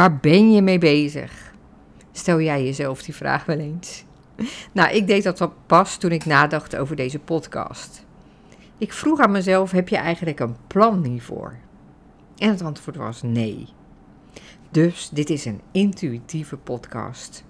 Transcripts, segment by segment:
Waar ben je mee bezig? Stel jij jezelf die vraag wel eens. Nou, ik deed dat pas toen ik nadacht over deze podcast. Ik vroeg aan mezelf: heb je eigenlijk een plan hiervoor? En het antwoord was nee. Dus dit is een intuïtieve podcast.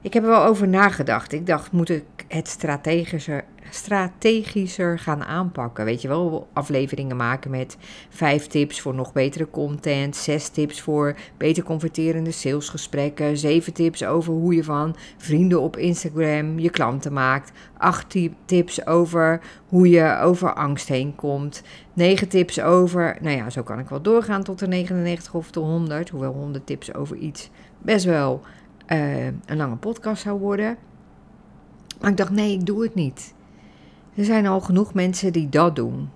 Ik heb er wel over nagedacht. Ik dacht, moet ik het strategischer, strategischer gaan aanpakken? Weet je wel, afleveringen maken met vijf tips voor nog betere content, zes tips voor beter converterende salesgesprekken, zeven tips over hoe je van vrienden op Instagram je klanten maakt, acht tips over hoe je over angst heen komt, negen tips over, nou ja, zo kan ik wel doorgaan tot de 99 of de 100, hoewel 100 tips over iets best wel uh, een lange podcast zou worden. Maar ik dacht, nee, ik doe het niet. Er zijn al genoeg mensen die dat doen.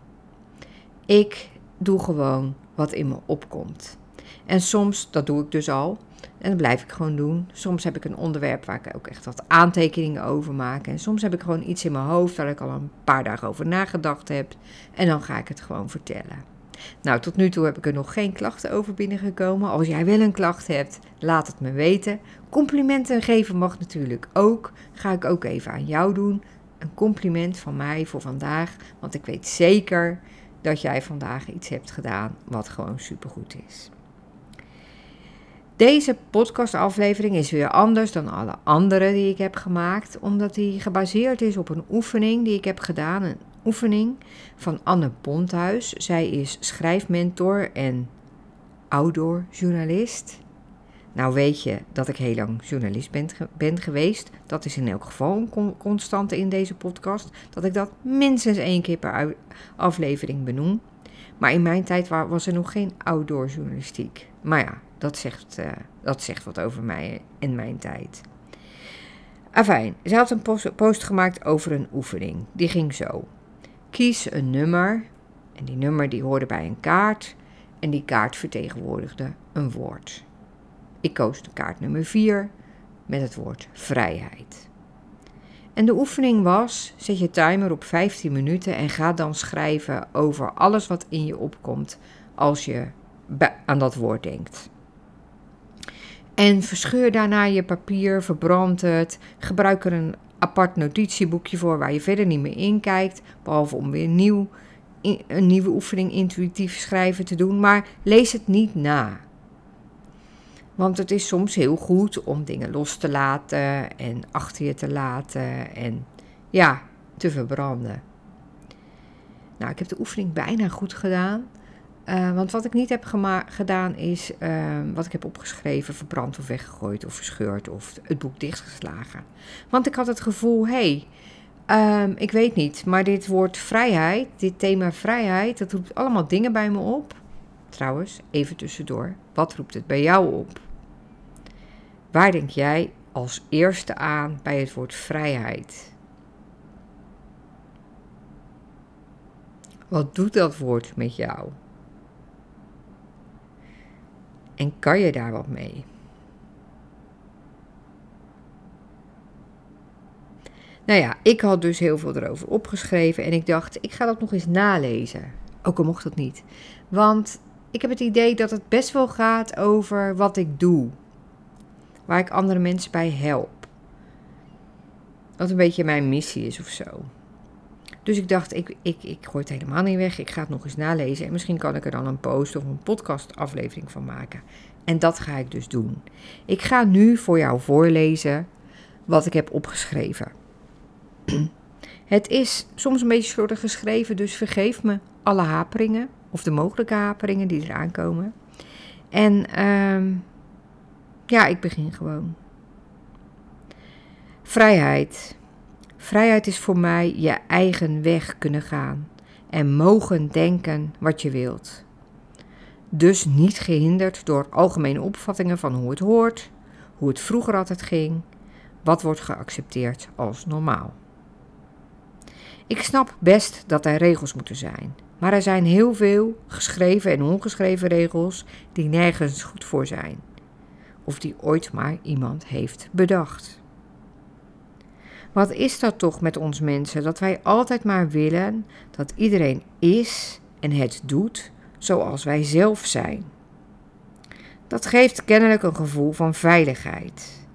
Ik doe gewoon wat in me opkomt. En soms, dat doe ik dus al, en dat blijf ik gewoon doen. Soms heb ik een onderwerp waar ik ook echt wat aantekeningen over maak. En soms heb ik gewoon iets in mijn hoofd waar ik al een paar dagen over nagedacht heb. En dan ga ik het gewoon vertellen. Nou, tot nu toe heb ik er nog geen klachten over binnengekomen. Als jij wel een klacht hebt, laat het me weten. Complimenten geven mag natuurlijk ook. Ga ik ook even aan jou doen. Een compliment van mij voor vandaag. Want ik weet zeker dat jij vandaag iets hebt gedaan wat gewoon supergoed is. Deze podcastaflevering is weer anders dan alle andere die ik heb gemaakt, omdat die gebaseerd is op een oefening die ik heb gedaan, een oefening van Anne Ponthuis. Zij is schrijfmentor en outdoor journalist. Nou weet je dat ik heel lang journalist ben, ben geweest. Dat is in elk geval een constante in deze podcast. Dat ik dat minstens één keer per aflevering benoem. Maar in mijn tijd was er nog geen outdoor journalistiek. Maar ja, dat zegt, uh, dat zegt wat over mij in mijn tijd. Afijn, ze had een post, post gemaakt over een oefening. Die ging zo. Kies een nummer. En die nummer die hoorde bij een kaart. En die kaart vertegenwoordigde een woord. Ik koos de kaart nummer 4 met het woord vrijheid. En de oefening was: zet je timer op 15 minuten en ga dan schrijven over alles wat in je opkomt als je aan dat woord denkt. En verscheur daarna je papier, verbrand het, gebruik er een apart notitieboekje voor waar je verder niet meer in kijkt, behalve om weer nieuw, een nieuwe oefening intuïtief schrijven te doen, maar lees het niet na. Want het is soms heel goed om dingen los te laten en achter je te laten en ja, te verbranden. Nou, ik heb de oefening bijna goed gedaan. Uh, want wat ik niet heb gedaan is uh, wat ik heb opgeschreven, verbrand of weggegooid of verscheurd of het boek dichtgeslagen. Want ik had het gevoel, hé, hey, um, ik weet niet, maar dit woord vrijheid, dit thema vrijheid, dat roept allemaal dingen bij me op. Trouwens, even tussendoor, wat roept het bij jou op? Waar denk jij als eerste aan bij het woord vrijheid? Wat doet dat woord met jou? En kan je daar wat mee? Nou ja, ik had dus heel veel erover opgeschreven en ik dacht, ik ga dat nog eens nalezen. Ook al mocht dat niet. Want ik heb het idee dat het best wel gaat over wat ik doe waar ik andere mensen bij help. Wat een beetje mijn missie is of zo. Dus ik dacht, ik, ik, ik gooi het helemaal niet weg. Ik ga het nog eens nalezen. En misschien kan ik er dan een post of een podcast aflevering van maken. En dat ga ik dus doen. Ik ga nu voor jou voorlezen wat ik heb opgeschreven. Het is soms een beetje slordig geschreven, dus vergeef me alle haperingen. Of de mogelijke haperingen die eraan komen. En um, ja, ik begin gewoon. Vrijheid. Vrijheid is voor mij je eigen weg kunnen gaan en mogen denken wat je wilt. Dus niet gehinderd door algemene opvattingen van hoe het hoort, hoe het vroeger altijd ging, wat wordt geaccepteerd als normaal. Ik snap best dat er regels moeten zijn, maar er zijn heel veel geschreven en ongeschreven regels die nergens goed voor zijn of die ooit maar iemand heeft bedacht. Wat is dat toch met ons mensen dat wij altijd maar willen dat iedereen is en het doet zoals wij zelf zijn? Dat geeft kennelijk een gevoel van veiligheid.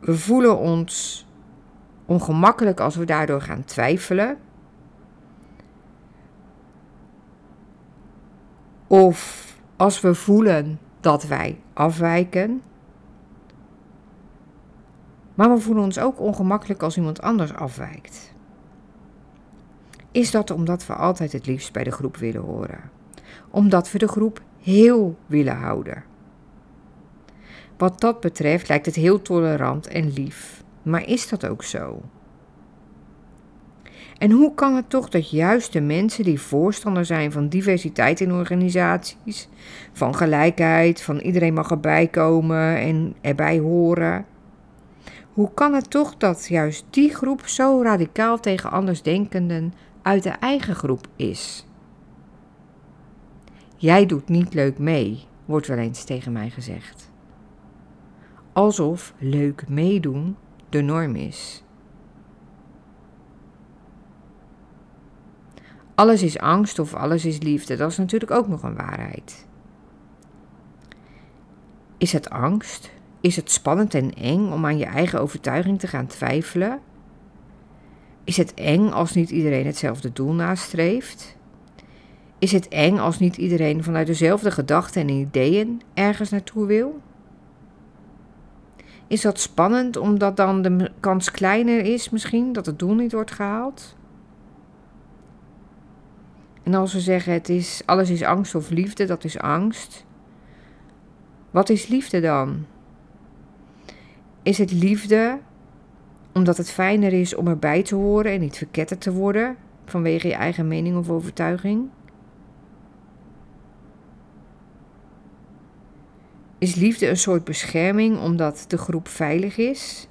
We voelen ons ongemakkelijk als we daardoor gaan twijfelen. Of als we voelen dat wij afwijken. Maar we voelen ons ook ongemakkelijk als iemand anders afwijkt. Is dat omdat we altijd het liefst bij de groep willen horen? Omdat we de groep heel willen houden? Wat dat betreft lijkt het heel tolerant en lief. Maar is dat ook zo? En hoe kan het toch dat juist de mensen die voorstander zijn van diversiteit in organisaties, van gelijkheid, van iedereen mag erbij komen en erbij horen, hoe kan het toch dat juist die groep zo radicaal tegen andersdenkenden uit de eigen groep is? Jij doet niet leuk mee, wordt wel eens tegen mij gezegd. Alsof leuk meedoen de norm is. Alles is angst of alles is liefde, dat is natuurlijk ook nog een waarheid. Is het angst? Is het spannend en eng om aan je eigen overtuiging te gaan twijfelen? Is het eng als niet iedereen hetzelfde doel nastreeft? Is het eng als niet iedereen vanuit dezelfde gedachten en ideeën ergens naartoe wil? Is dat spannend omdat dan de kans kleiner is misschien dat het doel niet wordt gehaald? En als we zeggen het is alles is angst of liefde, dat is angst. Wat is liefde dan? Is het liefde omdat het fijner is om erbij te horen en niet verketterd te worden vanwege je eigen mening of overtuiging? Is liefde een soort bescherming omdat de groep veilig is?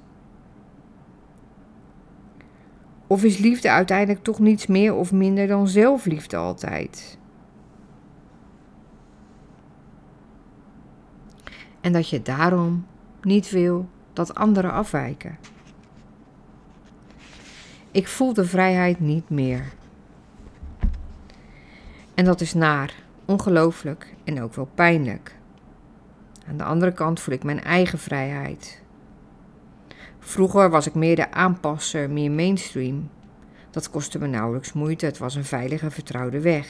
Of is liefde uiteindelijk toch niets meer of minder dan zelfliefde altijd? En dat je daarom niet wil dat anderen afwijken. Ik voel de vrijheid niet meer. En dat is naar, ongelooflijk en ook wel pijnlijk. Aan de andere kant voel ik mijn eigen vrijheid. Vroeger was ik meer de aanpasser, meer mainstream. Dat kostte me nauwelijks moeite, het was een veilige, vertrouwde weg.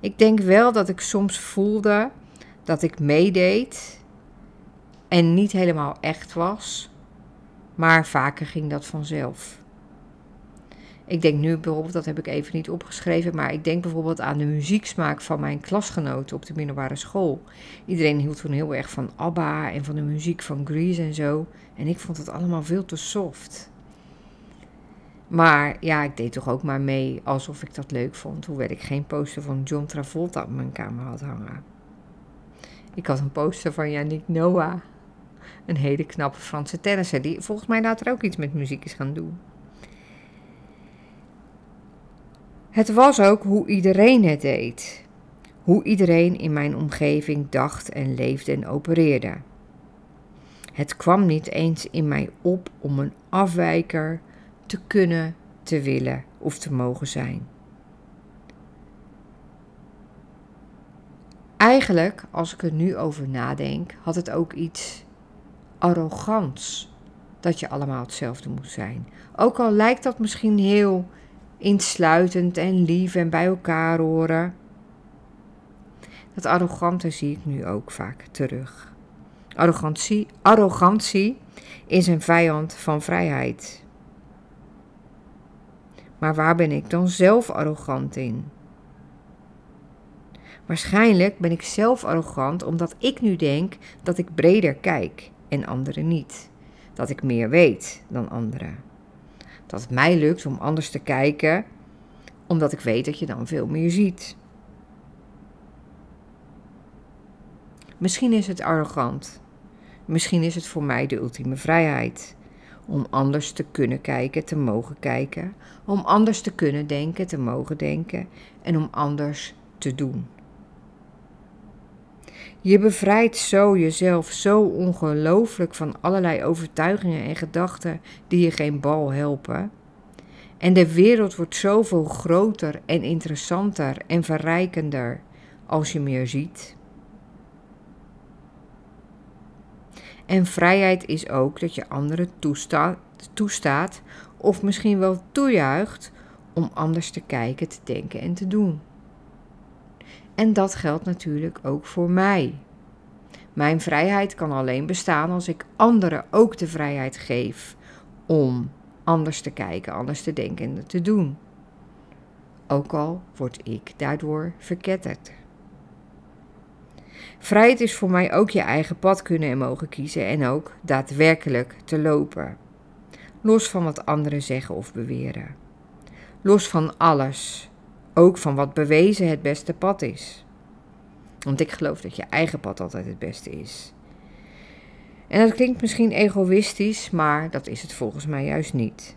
Ik denk wel dat ik soms voelde dat ik meedeed en niet helemaal echt was, maar vaker ging dat vanzelf. Ik denk nu bijvoorbeeld, dat heb ik even niet opgeschreven, maar ik denk bijvoorbeeld aan de muzieksmaak van mijn klasgenoten op de middelbare school. Iedereen hield toen heel erg van ABBA en van de muziek van Grease en zo. En ik vond het allemaal veel te soft. Maar ja, ik deed toch ook maar mee alsof ik dat leuk vond, hoewel ik geen poster van John Travolta op mijn kamer had hangen. Ik had een poster van Yannick Noah, een hele knappe Franse tennisser, die volgens mij later ook iets met muziek is gaan doen. Het was ook hoe iedereen het deed. Hoe iedereen in mijn omgeving dacht en leefde en opereerde. Het kwam niet eens in mij op om een afwijker te kunnen, te willen of te mogen zijn. Eigenlijk, als ik er nu over nadenk, had het ook iets arrogants dat je allemaal hetzelfde moet zijn. Ook al lijkt dat misschien heel insluitend en lief en bij elkaar horen. Dat arrogante zie ik nu ook vaak terug. Arrogantie, arrogantie is een vijand van vrijheid. Maar waar ben ik dan zelf arrogant in? Waarschijnlijk ben ik zelf arrogant omdat ik nu denk dat ik breder kijk en anderen niet. Dat ik meer weet dan anderen dat het mij lukt om anders te kijken, omdat ik weet dat je dan veel meer ziet. Misschien is het arrogant. Misschien is het voor mij de ultieme vrijheid. Om anders te kunnen kijken, te mogen kijken. Om anders te kunnen denken, te mogen denken. En om anders te doen. Je bevrijdt zo jezelf zo ongelooflijk van allerlei overtuigingen en gedachten die je geen bal helpen. En de wereld wordt zoveel groter en interessanter en verrijkender als je meer ziet. En vrijheid is ook dat je anderen toestaat, toestaat of misschien wel toejuicht om anders te kijken, te denken en te doen. En dat geldt natuurlijk ook voor mij. Mijn vrijheid kan alleen bestaan als ik anderen ook de vrijheid geef om anders te kijken, anders te denken en te doen. Ook al word ik daardoor verketterd. Vrijheid is voor mij ook je eigen pad kunnen en mogen kiezen en ook daadwerkelijk te lopen. Los van wat anderen zeggen of beweren. Los van alles. Ook van wat bewezen het beste pad is. Want ik geloof dat je eigen pad altijd het beste is. En dat klinkt misschien egoïstisch, maar dat is het volgens mij juist niet.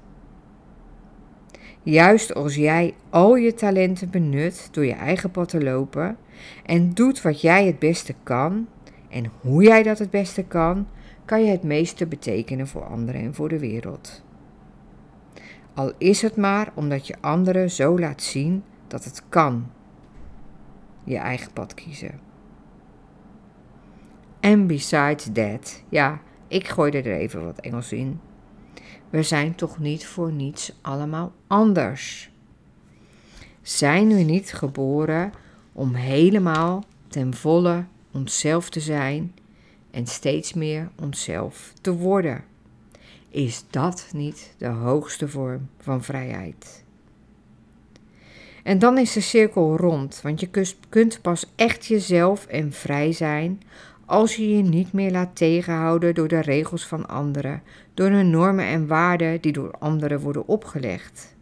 Juist als jij al je talenten benut door je eigen pad te lopen en doet wat jij het beste kan en hoe jij dat het beste kan, kan je het meeste betekenen voor anderen en voor de wereld. Al is het maar omdat je anderen zo laat zien dat het kan. Je eigen pad kiezen. En besides that, ja, ik gooi er even wat Engels in. We zijn toch niet voor niets allemaal anders. Zijn we niet geboren om helemaal ten volle onszelf te zijn en steeds meer onszelf te worden? Is dat niet de hoogste vorm van vrijheid? En dan is de cirkel rond, want je kunt pas echt jezelf en vrij zijn als je je niet meer laat tegenhouden door de regels van anderen, door de normen en waarden die door anderen worden opgelegd.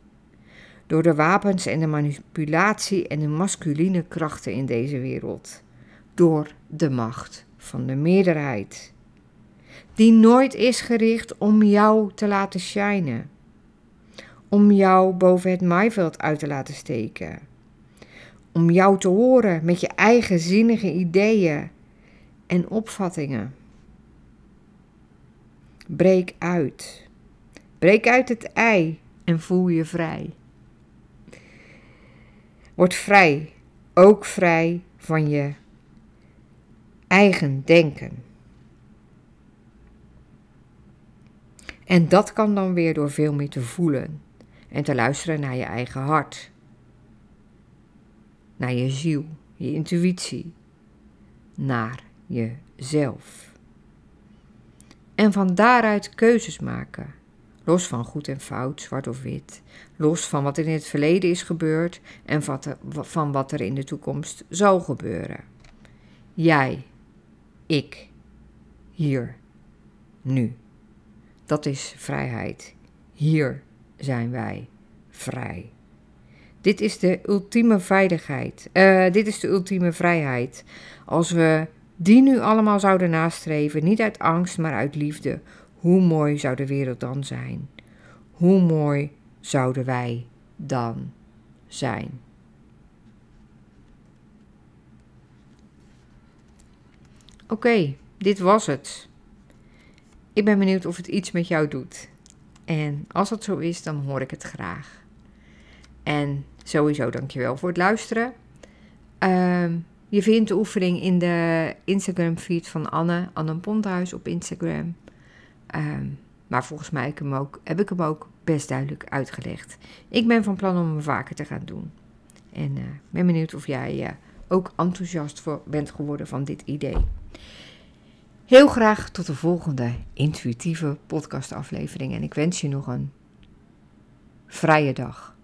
Door de wapens en de manipulatie en de masculine krachten in deze wereld. Door de macht van de meerderheid. Die nooit is gericht om jou te laten shinen. Om jou boven het maaiveld uit te laten steken. Om jou te horen met je eigen zinnige ideeën en opvattingen. Breek uit. Breek uit het ei en voel je vrij. Word vrij, ook vrij van je eigen denken. En dat kan dan weer door veel meer te voelen en te luisteren naar je eigen hart, naar je ziel, je intuïtie, naar jezelf. En van daaruit keuzes maken. Los van goed en fout, zwart of wit. Los van wat er in het verleden is gebeurd en van wat er in de toekomst zal gebeuren. Jij, ik, hier, nu. Dat is vrijheid. Hier zijn wij vrij. Dit is de ultieme veiligheid. Uh, dit is de ultieme vrijheid. Als we die nu allemaal zouden nastreven, niet uit angst, maar uit liefde, hoe mooi zou de wereld dan zijn? Hoe mooi zouden wij dan zijn? Oké, dit was het. Ik ben benieuwd of het iets met jou doet. En als dat zo is, dan hoor ik het graag. En sowieso dankjewel voor het luisteren. Um, je vindt de oefening in de Instagram feed van Anne, Anne Ponthuis op Instagram. Ehm, maar volgens mij heb ik, hem ook, heb ik hem ook best duidelijk uitgelegd. Ik ben van plan om hem vaker te gaan doen. En uh, ben benieuwd of jij uh, ook enthousiast voor bent geworden van dit idee. Heel graag tot de volgende intuïtieve podcastaflevering. En ik wens je nog een vrije dag.